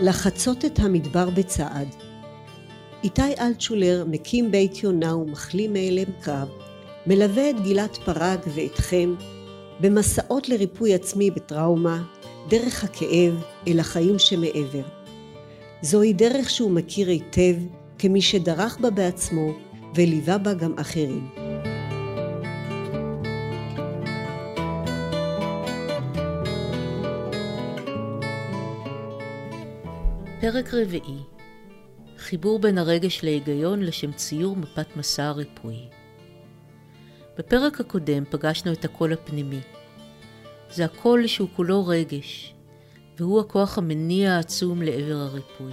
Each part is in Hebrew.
לחצות את המדבר בצעד. איתי אלטשולר מקים בית יונה ומחלים מאלם קרב, מלווה את גלעד פרג ואתכם במסעות לריפוי עצמי בטראומה, דרך הכאב אל החיים שמעבר. זוהי דרך שהוא מכיר היטב כמי שדרך בה בעצמו וליווה בה גם אחרים. פרק רביעי חיבור בין הרגש להיגיון לשם ציור מפת מסע הריפוי. בפרק הקודם פגשנו את הקול הפנימי. זה הקול שהוא כולו רגש, והוא הכוח המניע העצום לעבר הריפוי.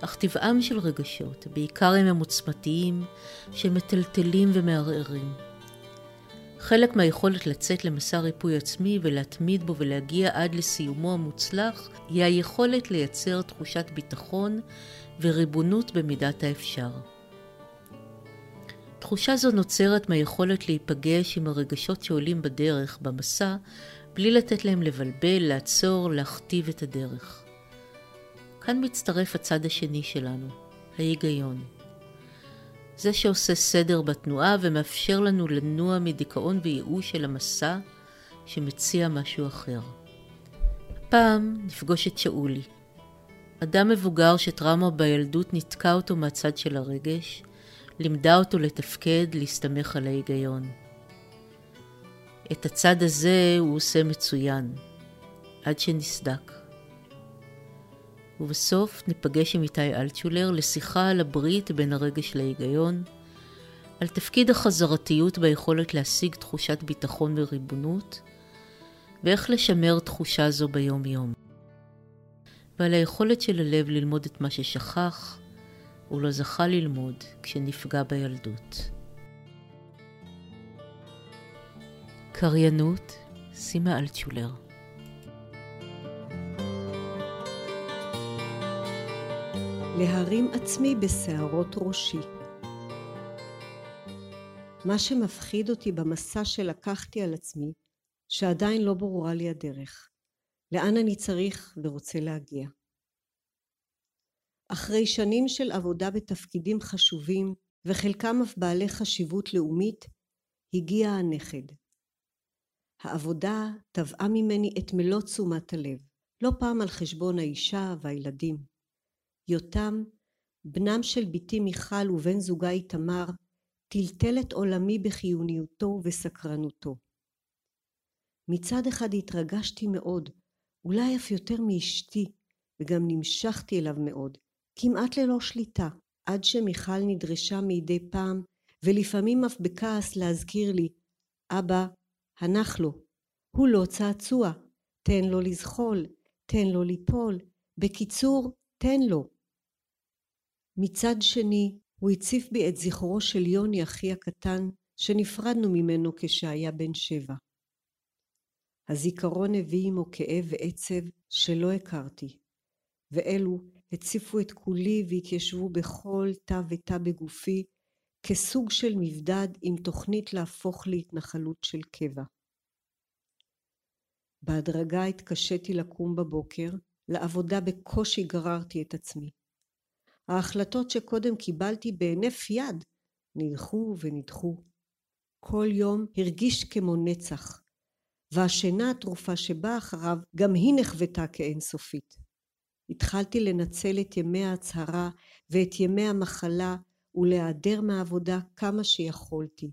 אך טבעם של רגשות, בעיקר אם הם עוצמתיים, שמטלטלים ומערערים. חלק מהיכולת לצאת למסע ריפוי עצמי ולהתמיד בו ולהגיע עד לסיומו המוצלח, היא היכולת לייצר תחושת ביטחון וריבונות במידת האפשר. תחושה זו נוצרת מהיכולת להיפגש עם הרגשות שעולים בדרך, במסע, בלי לתת להם לבלבל, לעצור, להכתיב את הדרך. כאן מצטרף הצד השני שלנו, ההיגיון. זה שעושה סדר בתנועה ומאפשר לנו לנוע מדיכאון וייאוש של המסע שמציע משהו אחר. הפעם נפגוש את שאולי, אדם מבוגר שטראומה בילדות ניתקה אותו מהצד של הרגש, לימדה אותו לתפקד, להסתמך על ההיגיון. את הצד הזה הוא עושה מצוין, עד שנסדק. ובסוף ניפגש עם איתי אלטשולר לשיחה על הברית בין הרגש להיגיון, על תפקיד החזרתיות ביכולת להשיג תחושת ביטחון וריבונות, ואיך לשמר תחושה זו ביום-יום. ועל היכולת של הלב ללמוד את מה ששכח, הוא לא זכה ללמוד כשנפגע בילדות. קריינות, סימה אלטשולר להרים עצמי בשערות ראשי. מה שמפחיד אותי במסע שלקחתי על עצמי, שעדיין לא ברורה לי הדרך. לאן אני צריך ורוצה להגיע. אחרי שנים של עבודה בתפקידים חשובים, וחלקם אף בעלי חשיבות לאומית, הגיע הנכד. העבודה תבעה ממני את מלוא תשומת הלב, לא פעם על חשבון האישה והילדים. יותם, בנם של בתי מיכל ובן זוגה איתמר, טלטל את עולמי בחיוניותו ובסקרנותו. מצד אחד התרגשתי מאוד, אולי אף יותר מאשתי, וגם נמשכתי אליו מאוד, כמעט ללא שליטה, עד שמיכל נדרשה מדי פעם, ולפעמים אף בכעס להזכיר לי, אבא, הנח לו, הוא לא צעצוע, תן לו לזחול, תן לו ליפול, בקיצור, תן לו. מצד שני, הוא הציף בי את זכרו של יוני אחי הקטן, שנפרדנו ממנו כשהיה בן שבע. הזיכרון הביא עמו כאב ועצב שלא הכרתי, ואלו הציפו את כולי והתיישבו בכל תא ותא בגופי כסוג של מבדד עם תוכנית להפוך להתנחלות של קבע. בהדרגה התקשיתי לקום בבוקר, לעבודה בקושי גררתי את עצמי. ההחלטות שקודם קיבלתי בהינף יד נדחו ונדחו. כל יום הרגיש כמו נצח, והשינה התרופה שבאה אחריו גם היא נחוותה כאינסופית. התחלתי לנצל את ימי ההצהרה ואת ימי המחלה ולהיעדר מהעבודה כמה שיכולתי.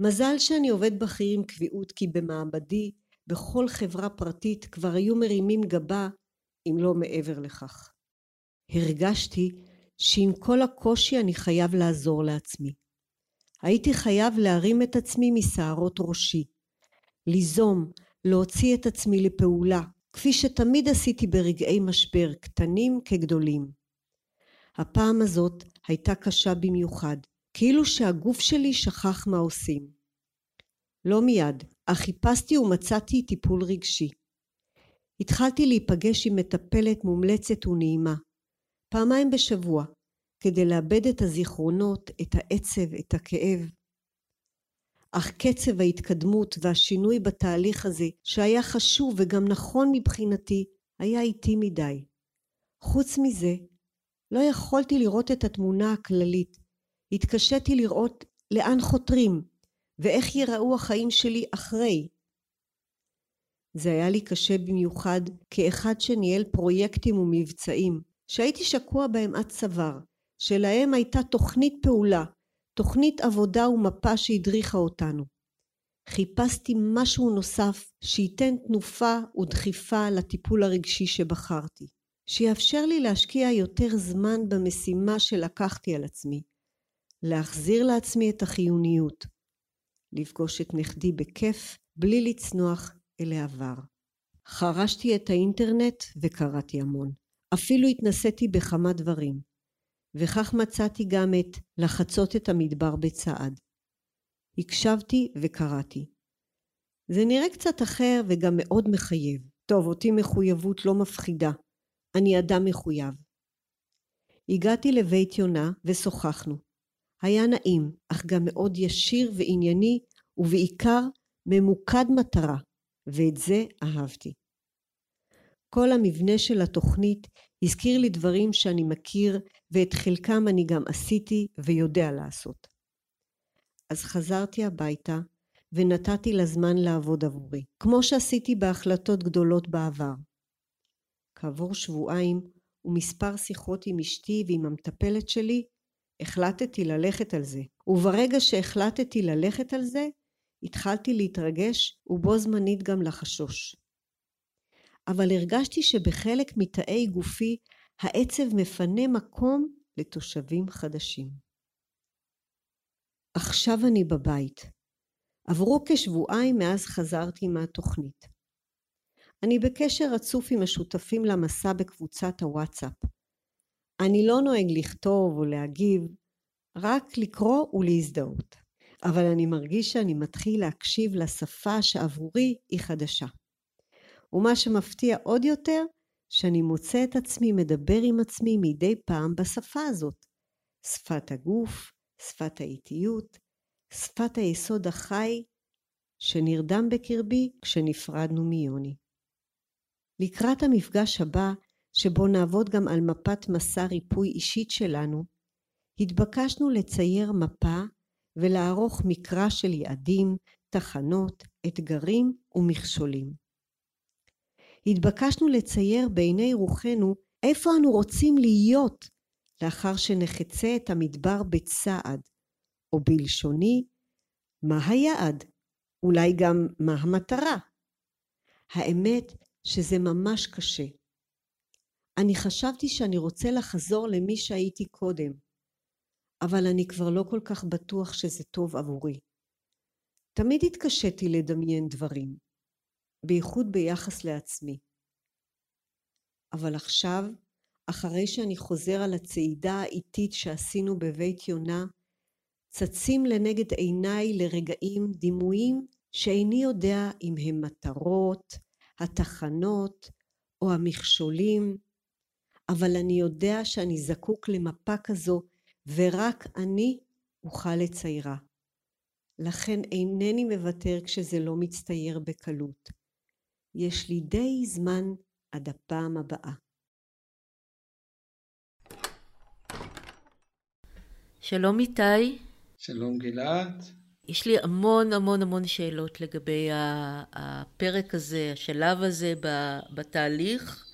מזל שאני עובד בכיר עם קביעות כי במעמדי בכל חברה פרטית כבר היו מרימים גבה אם לא מעבר לכך. הרגשתי שעם כל הקושי אני חייב לעזור לעצמי. הייתי חייב להרים את עצמי משערות ראשי, ליזום, להוציא את עצמי לפעולה, כפי שתמיד עשיתי ברגעי משבר, קטנים כגדולים. הפעם הזאת הייתה קשה במיוחד, כאילו שהגוף שלי שכח מה עושים. לא מיד, אך חיפשתי ומצאתי טיפול רגשי. התחלתי להיפגש עם מטפלת מומלצת ונעימה, פעמיים בשבוע, כדי לאבד את הזיכרונות, את העצב, את הכאב. אך קצב ההתקדמות והשינוי בתהליך הזה, שהיה חשוב וגם נכון מבחינתי, היה איטי מדי. חוץ מזה, לא יכולתי לראות את התמונה הכללית. התקשיתי לראות לאן חותרים, ואיך ייראו החיים שלי אחרי. זה היה לי קשה במיוחד כאחד שניהל פרויקטים ומבצעים, שהייתי שקוע בהם עד צוואר, שלהם הייתה תוכנית פעולה, תוכנית עבודה ומפה שהדריכה אותנו. חיפשתי משהו נוסף שייתן תנופה ודחיפה לטיפול הרגשי שבחרתי, שיאפשר לי להשקיע יותר זמן במשימה שלקחתי על עצמי, להחזיר לעצמי את החיוניות, לפגוש את נכדי בכיף בלי לצנוח אל העבר. חרשתי את האינטרנט וקראתי המון. אפילו התנסיתי בכמה דברים. וכך מצאתי גם את לחצות את המדבר בצעד. הקשבתי וקראתי. זה נראה קצת אחר וגם מאוד מחייב. טוב, אותי מחויבות לא מפחידה. אני אדם מחויב. הגעתי לבית יונה ושוחחנו. היה נעים, אך גם מאוד ישיר וענייני, ובעיקר ממוקד מטרה, ואת זה אהבתי. כל המבנה של התוכנית הזכיר לי דברים שאני מכיר ואת חלקם אני גם עשיתי ויודע לעשות. אז חזרתי הביתה ונתתי לה זמן לעבוד עבורי, כמו שעשיתי בהחלטות גדולות בעבר. כעבור שבועיים ומספר שיחות עם אשתי ועם המטפלת שלי, החלטתי ללכת על זה. וברגע שהחלטתי ללכת על זה, התחלתי להתרגש ובו זמנית גם לחשוש. אבל הרגשתי שבחלק מתאי גופי העצב מפנה מקום לתושבים חדשים. עכשיו אני בבית. עברו כשבועיים מאז חזרתי מהתוכנית. אני בקשר רצוף עם השותפים למסע בקבוצת הוואטסאפ. אני לא נוהג לכתוב או להגיב, רק לקרוא ולהזדהות. אבל אני מרגיש שאני מתחיל להקשיב לשפה שעבורי היא חדשה. ומה שמפתיע עוד יותר, שאני מוצא את עצמי מדבר עם עצמי מדי פעם בשפה הזאת. שפת הגוף, שפת האיטיות, שפת היסוד החי שנרדם בקרבי כשנפרדנו מיוני. לקראת המפגש הבא, שבו נעבוד גם על מפת מסע ריפוי אישית שלנו, התבקשנו לצייר מפה ולערוך מקרא של יעדים, תחנות, אתגרים ומכשולים. התבקשנו לצייר בעיני רוחנו איפה אנו רוצים להיות לאחר שנחצה את המדבר בצעד, או בלשוני, מה היעד? אולי גם מה המטרה? האמת שזה ממש קשה. אני חשבתי שאני רוצה לחזור למי שהייתי קודם, אבל אני כבר לא כל כך בטוח שזה טוב עבורי. תמיד התקשיתי לדמיין דברים, בייחוד ביחס לעצמי. אבל עכשיו, אחרי שאני חוזר על הצעידה האיטית שעשינו בבית יונה, צצים לנגד עיניי לרגעים דימויים שאיני יודע אם הם מטרות, התחנות או המכשולים, אבל אני יודע שאני זקוק למפה כזו ורק אני אוכל לציירה. לכן אינני מוותר כשזה לא מצטייר בקלות. יש לי די זמן עד הפעם הבאה. שלום איתי. שלום גלעד. יש לי המון המון המון שאלות לגבי הפרק הזה, השלב הזה בתהליך.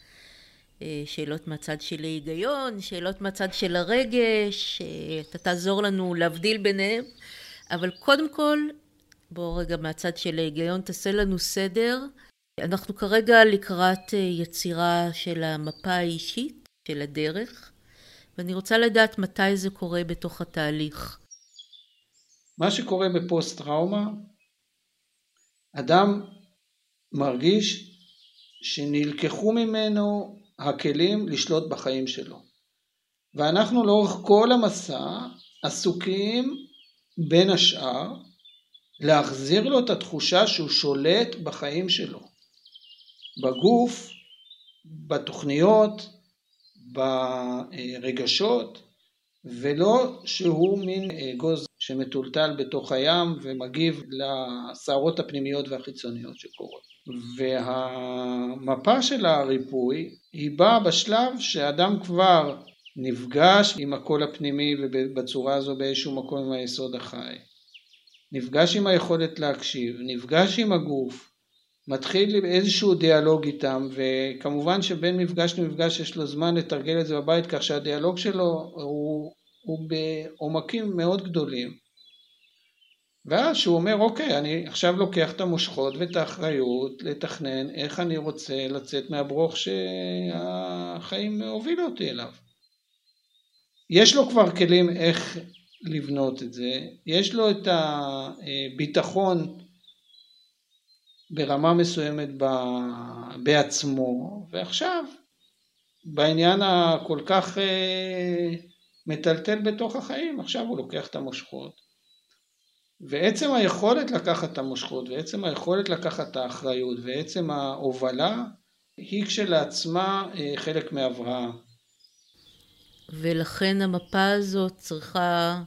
אה, שאלות מהצד של ההיגיון, שאלות מהצד של הרגש, אה, אתה תעזור לנו להבדיל ביניהם, אבל קודם כל, בוא רגע מהצד של ההיגיון תעשה לנו סדר. אנחנו כרגע לקראת אה, יצירה של המפה האישית, של הדרך, ואני רוצה לדעת מתי זה קורה בתוך התהליך. מה שקורה בפוסט טראומה, אדם מרגיש שנלקחו ממנו הכלים לשלוט בחיים שלו. ואנחנו לאורך כל המסע עסוקים בין השאר להחזיר לו את התחושה שהוא שולט בחיים שלו. בגוף, בתוכניות, ברגשות, ולא שהוא מין אגוז שמטולטל בתוך הים ומגיב לסערות הפנימיות והחיצוניות שקורות. והמפה של הריפוי היא באה בשלב שאדם כבר נפגש עם הקול הפנימי ובצורה הזו באיזשהו מקום עם היסוד החי. נפגש עם היכולת להקשיב, נפגש עם הגוף, מתחיל איזשהו דיאלוג איתם וכמובן שבין מפגש למפגש יש לו זמן לתרגל את זה בבית כך שהדיאלוג שלו הוא, הוא בעומקים מאוד גדולים. ואז שהוא אומר אוקיי אני עכשיו לוקח את המושכות ואת האחריות לתכנן איך אני רוצה לצאת מהברוך שהחיים הובילו אותי אליו. יש לו כבר כלים איך לבנות את זה, יש לו את הביטחון ברמה מסוימת בעצמו, ועכשיו בעניין הכל כך אה, מטלטל בתוך החיים, עכשיו הוא לוקח את המושכות. ועצם היכולת לקחת את המושכות, ועצם היכולת לקחת את האחריות, ועצם ההובלה, היא כשלעצמה אה, חלק מהבראה. ולכן המפה הזאת צריכה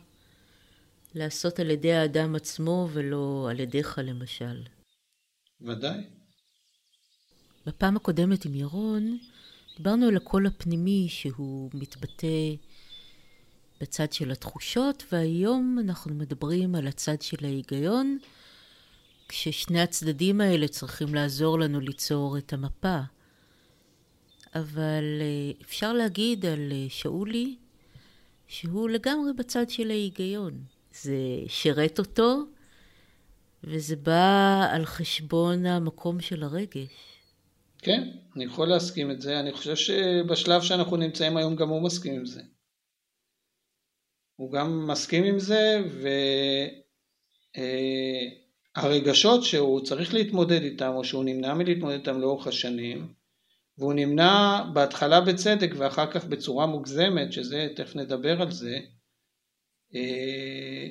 להיעשות על ידי האדם עצמו ולא על ידיך למשל. ודאי. בפעם הקודמת עם ירון דיברנו על הקול הפנימי שהוא מתבטא בצד של התחושות, והיום אנחנו מדברים על הצד של ההיגיון, כששני הצדדים האלה צריכים לעזור לנו ליצור את המפה. אבל אה, אפשר להגיד על אה, שאולי שהוא לגמרי בצד של ההיגיון. זה שירת אותו, וזה בא על חשבון המקום של הרגש. כן, אני יכול להסכים את זה. אני חושב שבשלב שאנחנו נמצאים היום גם הוא מסכים עם זה. הוא גם מסכים עם זה, והרגשות אה, שהוא צריך להתמודד איתם, או שהוא נמנע מלהתמודד איתם לאורך השנים, והוא נמנע בהתחלה בצדק ואחר כך בצורה מוגזמת, שזה, תכף נדבר על זה, אה,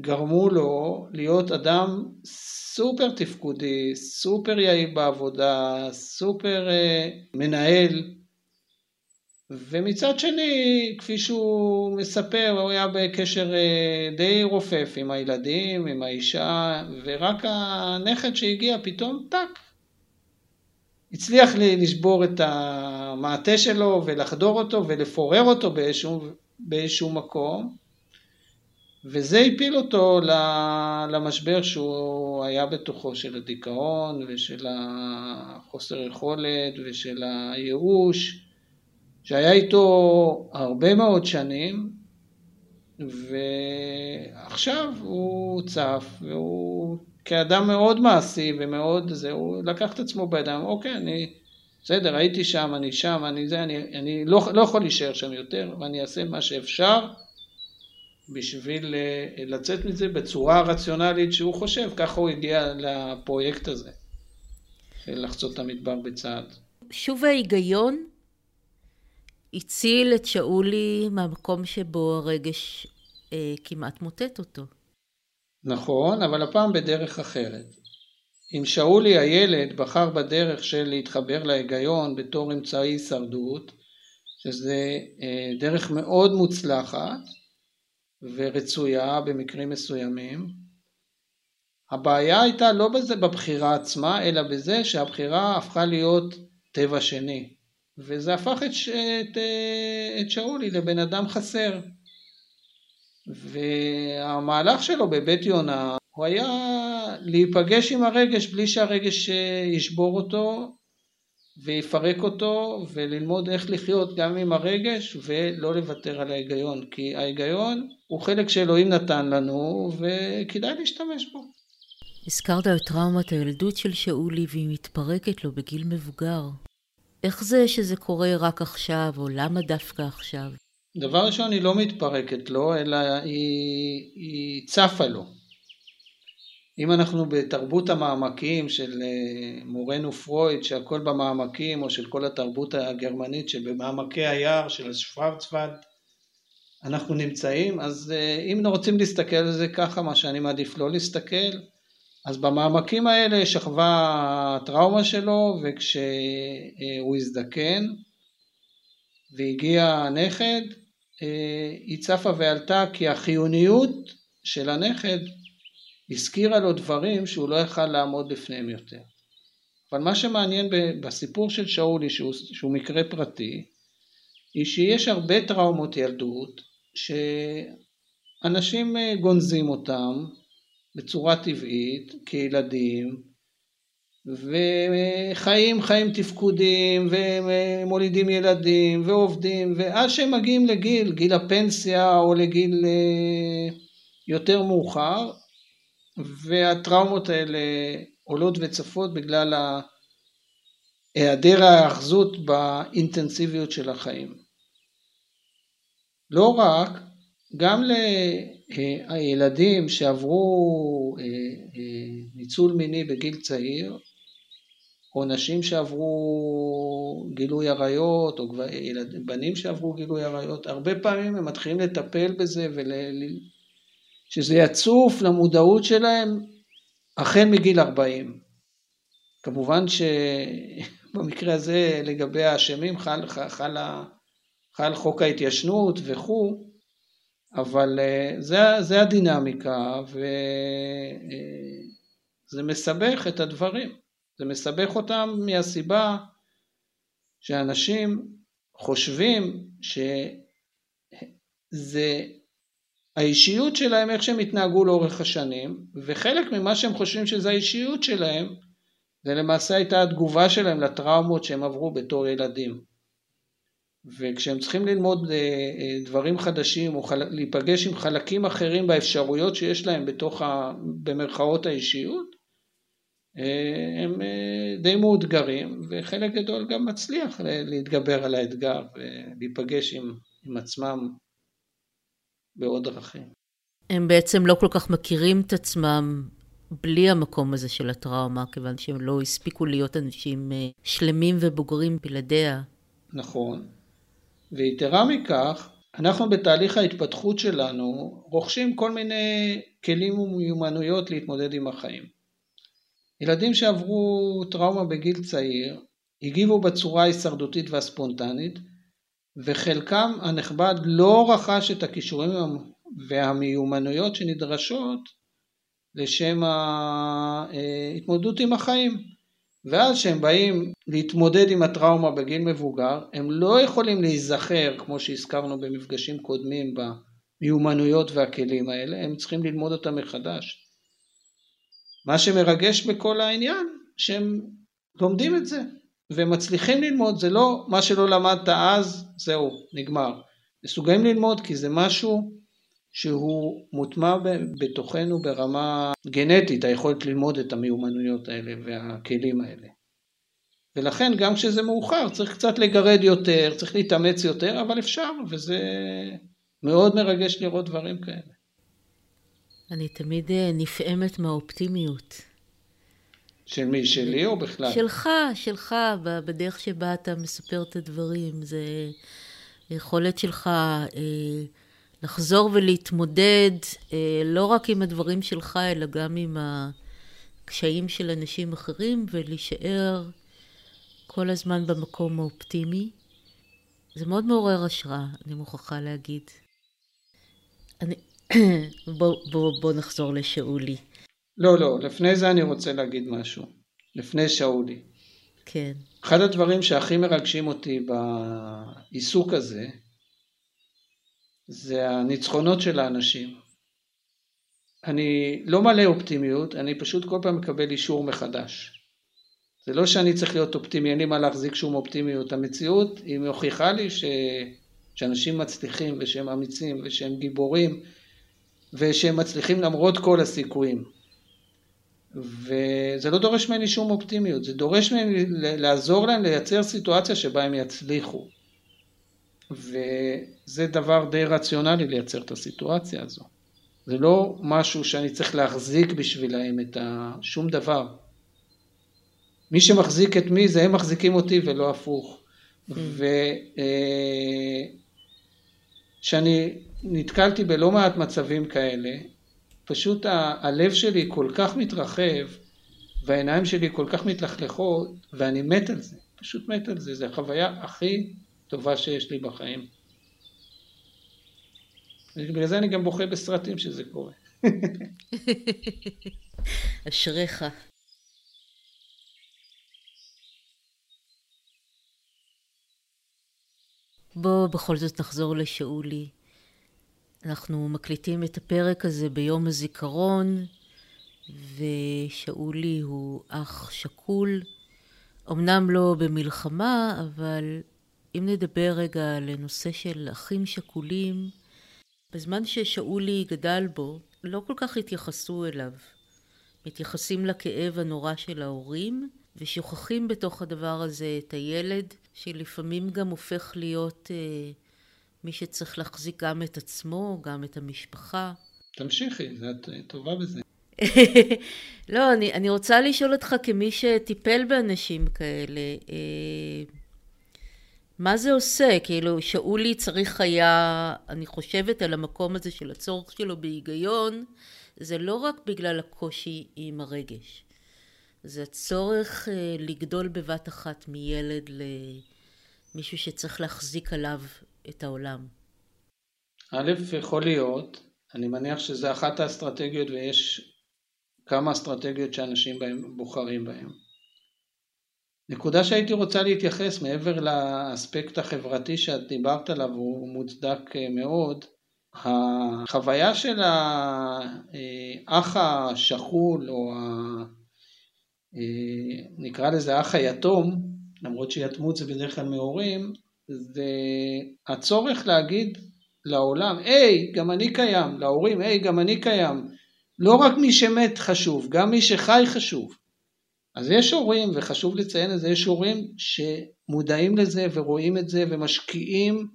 גרמו לו להיות אדם סופר תפקודי, סופר יעיל בעבודה, סופר אה, מנהל, ומצד שני, כפי שהוא מספר, הוא היה בקשר אה, די רופף עם הילדים, עם האישה, ורק הנכד שהגיע פתאום, טאק, הצליח לשבור את המעטה שלו ולחדור אותו ולפורר אותו באיזשהו, באיזשהו מקום וזה הפיל אותו למשבר שהוא היה בתוכו של הדיכאון ושל החוסר יכולת ושל הייאוש שהיה איתו הרבה מאוד שנים ועכשיו הוא צף והוא כאדם מאוד מעשי ומאוד זה, הוא לקח את עצמו בידיים, אוקיי, אני, בסדר, הייתי שם, אני שם, אני זה, אני, אני לא, לא יכול להישאר שם יותר, ואני אעשה מה שאפשר בשביל אה, לצאת מזה בצורה רציונלית שהוא חושב, ככה הוא הגיע לפרויקט הזה, של לחצות את המדבר בצעד. שוב ההיגיון הציל את שאולי מהמקום שבו הרגש אה, כמעט מוטט אותו. נכון, אבל הפעם בדרך אחרת. אם שאולי הילד בחר בדרך של להתחבר להיגיון בתור אמצעי הישרדות, שזה אה, דרך מאוד מוצלחת ורצויה במקרים מסוימים, הבעיה הייתה לא בזה בבחירה עצמה, אלא בזה שהבחירה הפכה להיות טבע שני. וזה הפך את, את, אה, את שאולי לבן אדם חסר. והמהלך שלו בבית יונה הוא היה להיפגש עם הרגש בלי שהרגש אה, ישבור אותו ויפרק אותו וללמוד איך לחיות גם עם הרגש ולא לוותר על ההיגיון כי ההיגיון הוא חלק שאלוהים נתן לנו וכדאי להשתמש בו. הזכרת את טראומת הילדות של שאולי והיא מתפרקת לו בגיל מבוגר. איך זה שזה קורה רק עכשיו או למה דווקא עכשיו? דבר ראשון היא לא מתפרקת לו אלא היא, היא צפה לו אם אנחנו בתרבות המעמקים של אה, מורנו פרויד שהכל במעמקים או של כל התרבות הגרמנית שבמעמקי היער של שוורצוולד אנחנו נמצאים אז אה, אם רוצים להסתכל על זה ככה מה שאני מעדיף לא להסתכל אז במעמקים האלה שכבה הטראומה שלו וכשהוא הזדקן והגיע הנכד אה, היא צפה ועלתה כי החיוניות של הנכד הזכירה לו דברים שהוא לא יכל לעמוד בפניהם יותר. אבל מה שמעניין בסיפור של שאולי, שהוא, שהוא מקרה פרטי, היא שיש הרבה טראומות ילדות שאנשים אה, גונזים אותם בצורה טבעית כילדים וחיים חיים תפקודיים ומולידים ילדים ועובדים ועד שהם מגיעים לגיל, גיל הפנסיה או לגיל אה, יותר מאוחר והטראומות האלה עולות וצפות בגלל היעדר ההאחזות באינטנסיביות של החיים. לא רק, גם לילדים שעברו אה, אה, ניצול מיני בגיל צעיר, או נשים שעברו גילוי עריות, או בנים שעברו גילוי עריות, הרבה פעמים הם מתחילים לטפל בזה ושזה יצוף למודעות שלהם החל מגיל 40. כמובן שבמקרה הזה לגבי האשמים חל, חל, חל, חוק ההתיישנות וכו', אבל אה, זה, זה הדינמיקה וזה מסבך את הדברים. זה מסבך אותם מהסיבה שאנשים חושבים שזה האישיות שלהם, איך שהם התנהגו לאורך השנים, וחלק ממה שהם חושבים שזה האישיות שלהם, זה למעשה הייתה התגובה שלהם לטראומות שהם עברו בתור ילדים. וכשהם צריכים ללמוד אה, אה, דברים חדשים או להיפגש עם חלקים אחרים באפשרויות שיש להם בתוך, ה, במרכאות האישיות, אה, הם די מאותגרים וחלק גדול גם מצליח להתגבר על האתגר ולהיפגש עם, עם עצמם בעוד דרכים. הם בעצם לא כל כך מכירים את עצמם בלי המקום הזה של הטראומה, כיוון שהם לא הספיקו להיות אנשים אה, שלמים ובוגרים בלעדיה. נכון. ויתרה מכך, אנחנו בתהליך ההתפתחות שלנו רוכשים כל מיני כלים ומיומנויות להתמודד עם החיים. ילדים שעברו טראומה בגיל צעיר הגיבו בצורה ההישרדותית והספונטנית וחלקם הנכבד לא רכש את הכישורים והמיומנויות שנדרשות לשם ההתמודדות עם החיים. ואז כשהם באים להתמודד עם הטראומה בגיל מבוגר, הם לא יכולים להיזכר, כמו שהזכרנו במפגשים קודמים, במיומנויות והכלים האלה, הם צריכים ללמוד אותם מחדש. מה שמרגש בכל העניין, שהם לומדים את זה, ומצליחים ללמוד, זה לא מה שלא למדת אז, זהו, נגמר. מסוגלים ללמוד כי זה משהו שהוא מוטמע בתוכנו ברמה גנטית, היכולת ללמוד את המיומנויות האלה והכלים האלה. ולכן גם כשזה מאוחר צריך קצת לגרד יותר, צריך להתאמץ יותר, אבל אפשר, וזה מאוד מרגש לראות דברים כאלה. אני תמיד אה, נפעמת מהאופטימיות. של מי? שלי או בכלל? שלך, שלך, בדרך שבה אתה מספר את הדברים. זה יכולת שלך אה, לחזור ולהתמודד אה, לא רק עם הדברים שלך, אלא גם עם הקשיים של אנשים אחרים, ולהישאר כל הזמן במקום האופטימי. זה מאוד מעורר השראה, אני מוכרחה להגיד. אני... בוא, בוא, בוא נחזור לשאולי. לא, לא, לפני זה אני רוצה להגיד משהו. לפני שאולי. כן. אחד הדברים שהכי מרגשים אותי בעיסוק הזה, זה הניצחונות של האנשים. אני לא מלא אופטימיות, אני פשוט כל פעם מקבל אישור מחדש. זה לא שאני צריך להיות אופטימי, אין לי מה להחזיק שום אופטימיות. המציאות היא מוכיחה לי ש... שאנשים מצליחים ושהם אמיצים ושהם גיבורים ושהם מצליחים למרות כל הסיכויים. וזה לא דורש ממני שום אופטימיות, זה דורש ממני לעזור להם לייצר סיטואציה שבה הם יצליחו. וזה דבר די רציונלי לייצר את הסיטואציה הזו. זה לא משהו שאני צריך להחזיק בשבילהם את ה... שום דבר. מי שמחזיק את מי זה הם מחזיקים אותי ולא הפוך. Mm. וכשאני אה, נתקלתי בלא מעט מצבים כאלה, פשוט ה- הלב שלי כל כך מתרחב והעיניים שלי כל כך מתלכלכות ואני מת על זה, פשוט מת על זה, זו החוויה הכי טובה שיש לי בחיים. בגלל זה אני גם בוכה בסרטים שזה קורה. אשריך. בוא בכל זאת נחזור לשאולי. אנחנו מקליטים את הפרק הזה ביום הזיכרון, ושאולי הוא אח שכול. אמנם לא במלחמה, אבל אם נדבר רגע על נושא של אחים שכולים, בזמן ששאולי גדל בו, לא כל כך התייחסו אליו. מתייחסים לכאב הנורא של ההורים, ושוכחים בתוך הדבר הזה את הילד, שלפעמים גם הופך להיות אה, מי שצריך להחזיק גם את עצמו, גם את המשפחה. תמשיכי, את טובה בזה. לא, אני, אני רוצה לשאול אותך כמי שטיפל באנשים כאלה, אה, מה זה עושה? כאילו, שאולי צריך היה, אני חושבת על המקום הזה של הצורך שלו בהיגיון, זה לא רק בגלל הקושי עם הרגש. זה הצורך אה, לגדול בבת אחת מילד למישהו שצריך להחזיק עליו את העולם. א', יכול להיות, אני מניח שזה אחת האסטרטגיות ויש כמה אסטרטגיות שאנשים בהם, בוחרים בהן. נקודה שהייתי רוצה להתייחס מעבר לאספקט החברתי שאת דיברת עליו הוא מוצדק אה, מאוד החוויה של האח השכול או ה... אה, נקרא לזה האח היתום למרות שיתמות זה בדרך כלל מהורים זה להגיד לעולם היי גם אני קיים להורים היי גם אני קיים לא רק מי שמת חשוב גם מי שחי חשוב. אז יש הורים, וחשוב לציין את זה, יש הורים שמודעים לזה ורואים את זה ומשקיעים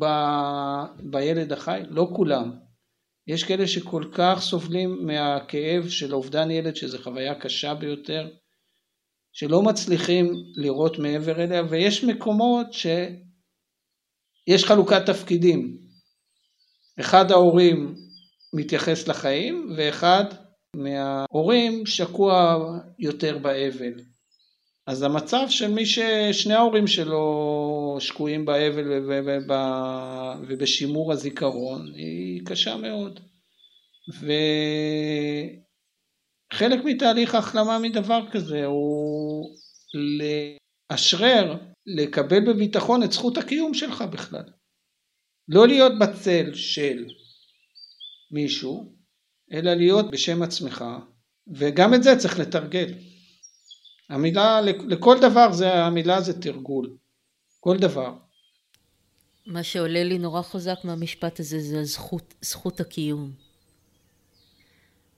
ב... בילד החי, לא כולם. יש כאלה שכל כך סובלים מהכאב של אובדן ילד, שזו חוויה קשה ביותר, שלא מצליחים לראות מעבר אליה, ויש מקומות שיש חלוקת תפקידים. אחד ההורים מתייחס לחיים, ואחד מההורים שקוע יותר באבל. אז המצב של מי ששני ההורים שלו שקועים באבל ובשימור הזיכרון היא קשה מאוד. וחלק מתהליך ההחלמה מדבר כזה הוא לאשרר, לקבל בביטחון את זכות הקיום שלך בכלל. לא להיות בצל של מישהו, אלא להיות בשם עצמך, וגם את זה צריך לתרגל. המילה, לכל דבר זה, המילה זה תרגול, כל דבר. מה שעולה לי נורא חזק מהמשפט הזה זה הזכות, זכות הקיום.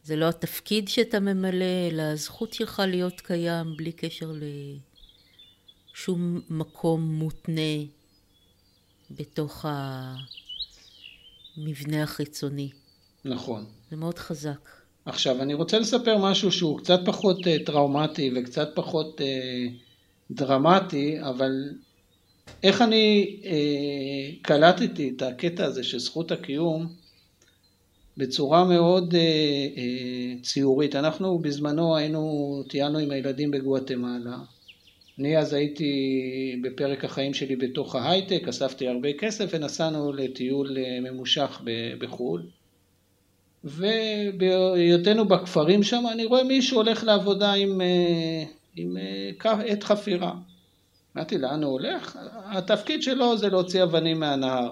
זה לא התפקיד שאתה ממלא, אלא הזכות שלך להיות קיים בלי קשר לשום מקום מותנה בתוך המבנה החיצוני. נכון. זה מאוד חזק. עכשיו, אני רוצה לספר משהו שהוא קצת פחות uh, טראומטי וקצת פחות uh, דרמטי, אבל איך אני uh, קלטתי את הקטע הזה של זכות הקיום בצורה מאוד uh, uh, ציורית. אנחנו בזמנו היינו, טיילנו עם הילדים בגואטמלה. אני אז הייתי בפרק החיים שלי בתוך ההייטק, אספתי הרבה כסף ונסענו לטיול ממושך בחו"ל. ובהיותנו בכפרים שם אני רואה מישהו הולך לעבודה עם, אה, עם אה, עת חפירה. אמרתי לאן הוא הולך? התפקיד שלו זה להוציא אבנים מהנהר.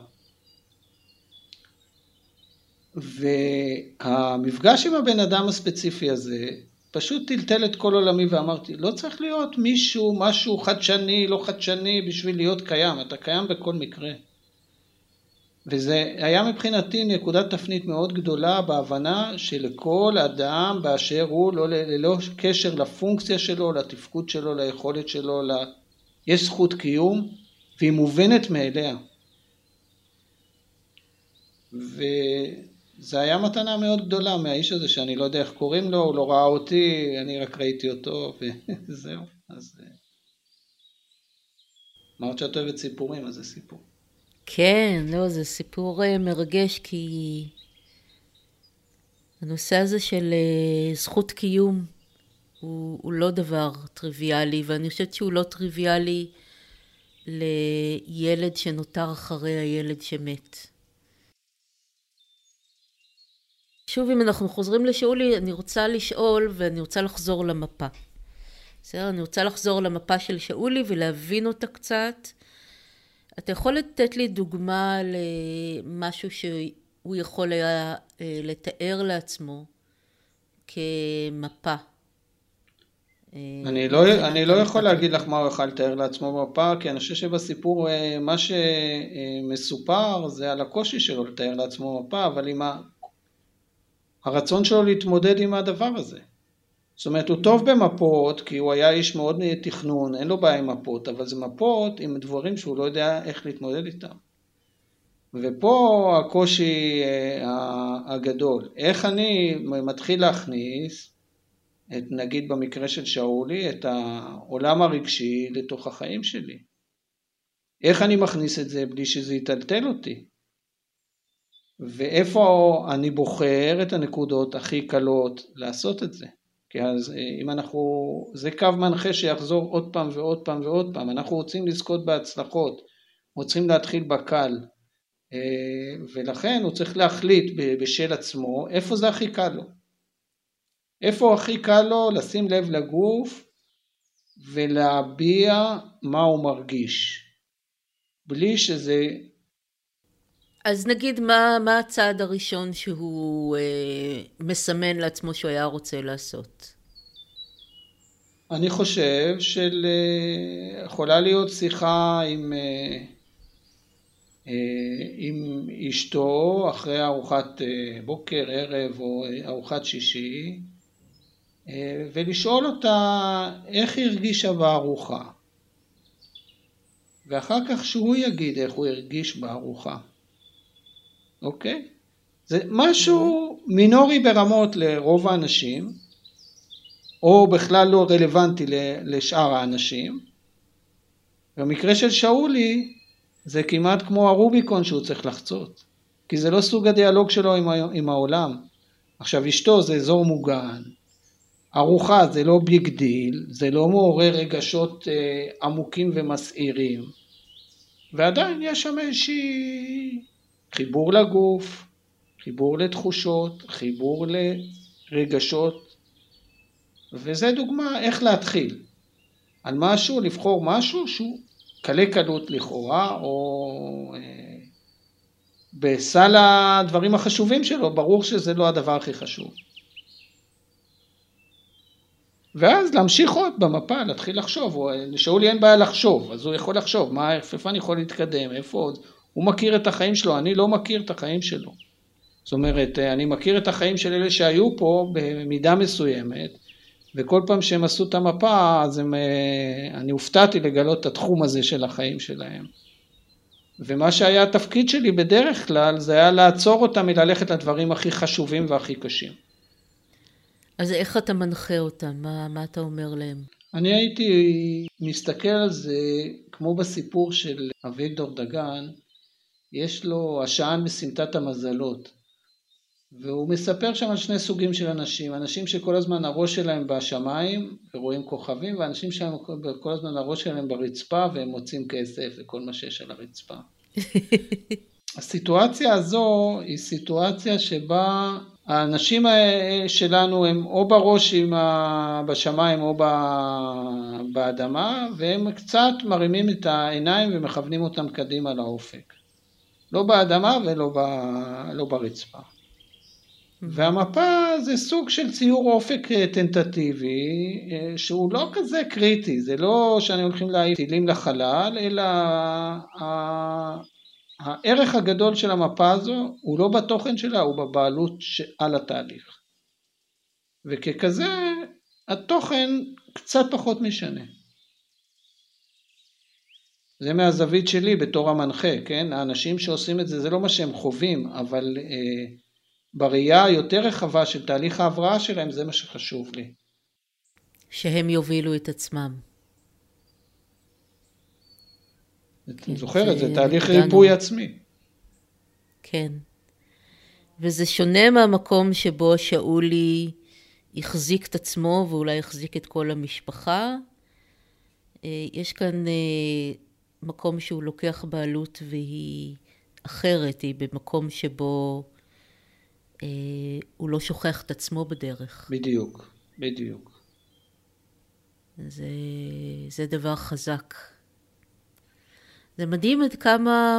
והמפגש עם הבן אדם הספציפי הזה פשוט טלטל את כל עולמי ואמרתי לא צריך להיות מישהו, משהו חדשני, לא חדשני בשביל להיות קיים, אתה קיים בכל מקרה. וזה היה מבחינתי נקודת תפנית מאוד גדולה בהבנה שלכל אדם באשר הוא, לא, ללא קשר לפונקציה שלו, לתפקוד שלו, ליכולת שלו, ל... יש זכות קיום והיא מובנת מאליה. וזה היה מתנה מאוד גדולה מהאיש הזה שאני לא יודע איך קוראים לו, הוא לא ראה אותי, אני רק ראיתי אותו וזהו. אז אה, אמרת שאת אוהבת סיפורים, אז זה סיפור. כן, לא, זה סיפור אה, מרגש כי הנושא הזה של אה, זכות קיום הוא, הוא לא דבר טריוויאלי, ואני חושבת שהוא לא טריוויאלי לילד שנותר אחרי הילד שמת. שוב, אם אנחנו חוזרים לשאולי, אני רוצה לשאול ואני רוצה לחזור למפה. בסדר? אני רוצה לחזור למפה של שאולי ולהבין אותה קצת. אתה יכול לתת לי דוגמה למשהו שהוא יכול היה אה, לתאר לעצמו כמפה? אה, אני לא, אני לא יכול להגיד לך מה הוא יכול לתאר לעצמו מפה, כי אני חושב שבסיפור אה, מה שמסופר זה על הקושי שלו לתאר לעצמו מפה, אבל עם ה... הרצון שלו להתמודד עם הדבר הזה. זאת אומרת, הוא טוב במפות, כי הוא היה איש מאוד תכנון, אין לו בעיה עם מפות, אבל זה מפות עם דברים שהוא לא יודע איך להתמודד איתם. ופה הקושי אה, הגדול. איך אני מתחיל להכניס, את, נגיד במקרה של שאולי, את העולם הרגשי לתוך החיים שלי. איך אני מכניס את זה בלי שזה יטלטל אותי? ואיפה אני בוחר את הנקודות הכי קלות לעשות את זה? כי אז אה, אם אנחנו, זה קו מנחה שיחזור עוד פעם ועוד פעם ועוד פעם, אנחנו רוצים לזכות בהצלחות, רוצים להתחיל בקל, אה, ולכן הוא צריך להחליט בשל עצמו איפה זה הכי קל לו. איפה הכי קל לו לשים לב לגוף ולהביע מה הוא מרגיש, בלי שזה... אז נגיד מה, מה הצעד הראשון שהוא אה, מסמן לעצמו שהוא היה רוצה לעשות? אני חושב של... אה, להיות שיחה עם... אה, אה, עם אשתו אחרי ארוחת אה, בוקר, ערב או אה, ארוחת שישי ולשאול אותה איך היא הרגישה בארוחה ואחר כך שהוא יגיד איך הוא הרגיש בארוחה, אוקיי? זה משהו מינורי ברמות לרוב האנשים או בכלל לא רלוונטי לשאר האנשים במקרה של שאולי זה כמעט כמו הרוביקון שהוא צריך לחצות, כי זה לא סוג הדיאלוג שלו עם, עם העולם. עכשיו אשתו זה אזור מוגן, ארוחה זה לא big deal, זה לא מעורר רגשות אה, עמוקים ומסעירים, ועדיין יש שם איזושהי חיבור לגוף, חיבור לתחושות, חיבור לרגשות, וזה דוגמה איך להתחיל. על משהו, לבחור משהו שהוא קלי קלות לכאורה, או אה, בסל הדברים החשובים שלו, ברור שזה לא הדבר הכי חשוב. ואז להמשיך עוד במפה, להתחיל לחשוב, לשאולי אין בעיה לחשוב, אז הוא יכול לחשוב, מה, איפה אני יכול להתקדם, איפה עוד, הוא מכיר את החיים שלו, אני לא מכיר את החיים שלו. זאת אומרת, אני מכיר את החיים של אלה שהיו פה במידה מסוימת, וכל פעם שהם עשו את המפה, אז הם, אה, אני הופתעתי לגלות את התחום הזה של החיים שלהם. ומה שהיה התפקיד שלי בדרך כלל, זה היה לעצור אותם מללכת לדברים הכי חשובים והכי קשים. אז איך אתה מנחה אותם? מה, מה אתה אומר להם? אני הייתי מסתכל על זה כמו בסיפור של אביגדור דגן, יש לו השען בסמטת המזלות. והוא מספר שם על שני סוגים של אנשים, אנשים שכל הזמן הראש שלהם בשמיים ורואים כוכבים, ואנשים שכל הזמן הראש שלהם ברצפה והם מוצאים כסף וכל מה שיש על הרצפה. הסיטואציה הזו היא סיטואציה שבה האנשים שלנו הם או בראש עם ה... בשמיים או ב... באדמה, והם קצת מרימים את העיניים ומכוונים אותם קדימה לאופק. לא באדמה ולא ב... לא ברצפה. והמפה זה סוג של ציור אופק אה, טנטטיבי אה, שהוא לא כזה קריטי, זה לא שאני הולכים להעיף טילים לחלל, אלא הערך הגדול של המפה הזו הוא לא בתוכן שלה, הוא בבעלות על התהליך. וככזה התוכן קצת פחות משנה. זה מהזווית שלי בתור המנחה, כן? האנשים שעושים את זה, זה לא מה שהם חווים, אבל אה, בראייה היותר רחבה של תהליך ההבראה שלהם, זה מה שחשוב לי. שהם יובילו את עצמם. את כן, זוכרת, זה, זה תהליך דנו. ריפוי עצמי. כן. וזה שונה מהמקום שבו שאולי החזיק את עצמו ואולי החזיק את כל המשפחה. אה, יש כאן אה, מקום שהוא לוקח בעלות והיא אחרת, היא במקום שבו אה, הוא לא שוכח את עצמו בדרך. בדיוק, בדיוק. זה, זה דבר חזק. זה מדהים עד כמה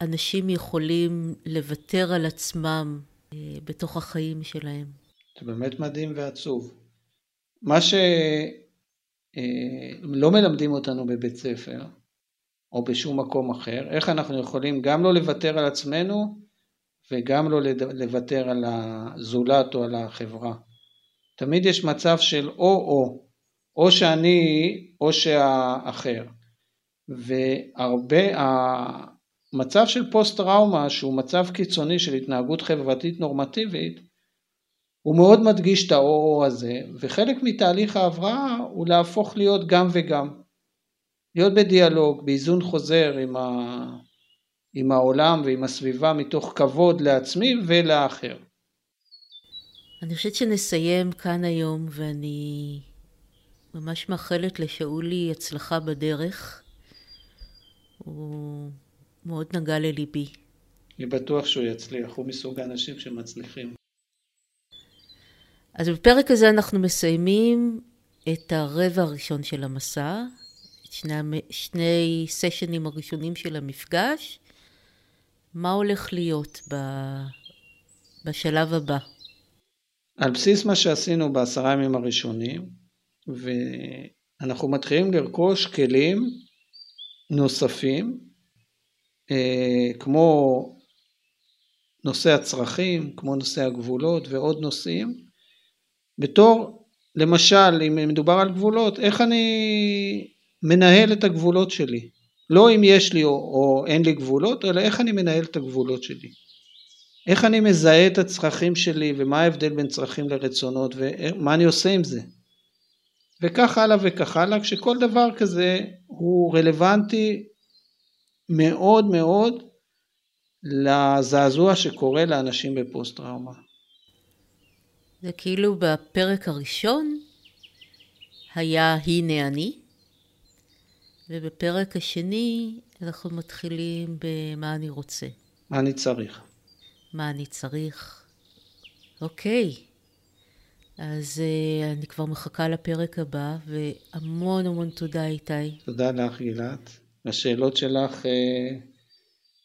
אנשים יכולים לוותר על עצמם אה, בתוך החיים שלהם. זה באמת מדהים ועצוב. מה שלא אה, מלמדים אותנו בבית ספר, או בשום מקום אחר, איך אנחנו יכולים גם לא לוותר על עצמנו וגם לא לוותר על הזולת או על החברה. תמיד יש מצב של או-או, או שאני או שהאחר. והרבה, המצב של פוסט טראומה שהוא מצב קיצוני של התנהגות חברתית נורמטיבית הוא מאוד מדגיש את האו-או הזה וחלק מתהליך ההבראה הוא להפוך להיות גם וגם. להיות בדיאלוג, באיזון חוזר עם, ה... עם העולם ועם הסביבה מתוך כבוד לעצמי ולאחר. אני חושבת שנסיים כאן היום ואני ממש מאחלת לשאולי הצלחה בדרך. הוא מאוד נגע לליבי. אני בטוח שהוא יצליח, הוא מסוג האנשים שמצליחים. אז בפרק הזה אנחנו מסיימים את הרבע הראשון של המסע, שני, שני סשנים הראשונים של המפגש. מה הולך להיות ב, בשלב הבא? על בסיס מה שעשינו בעשרה ימים הראשונים, ואנחנו מתחילים לרכוש כלים נוספים, אה, כמו נושא הצרכים, כמו נושא הגבולות ועוד נושאים, בתור, למשל, אם מדובר על גבולות, איך אני מנהל את הגבולות שלי. לא אם יש לי או, או אין לי גבולות, אלא איך אני מנהל את הגבולות שלי. איך אני מזהה את הצרכים שלי ומה ההבדל בין צרכים לרצונות ומה אני עושה עם זה. וכך הלאה וכך הלאה, כשכל דבר כזה הוא רלוונטי מאוד מאוד לזעזוע שקורה לאנשים בפוסט טראומה. זה כאילו בפרק הראשון היה הנה אני, ובפרק השני אנחנו מתחילים במה אני רוצה. מה אני צריך. מה אני צריך. אוקיי, אז uh, אני כבר מחכה לפרק הבא, והמון המון תודה איתי. תודה לך גילת. השאלות שלך uh,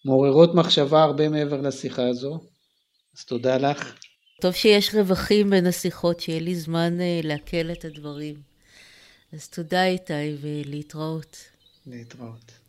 מעוררות מחשבה הרבה מעבר לשיחה הזו, אז תודה לך. טוב שיש רווחים בין השיחות, שיהיה לי זמן uh, לעכל את הדברים. אז תודה איתי ולהתראות. להתראות.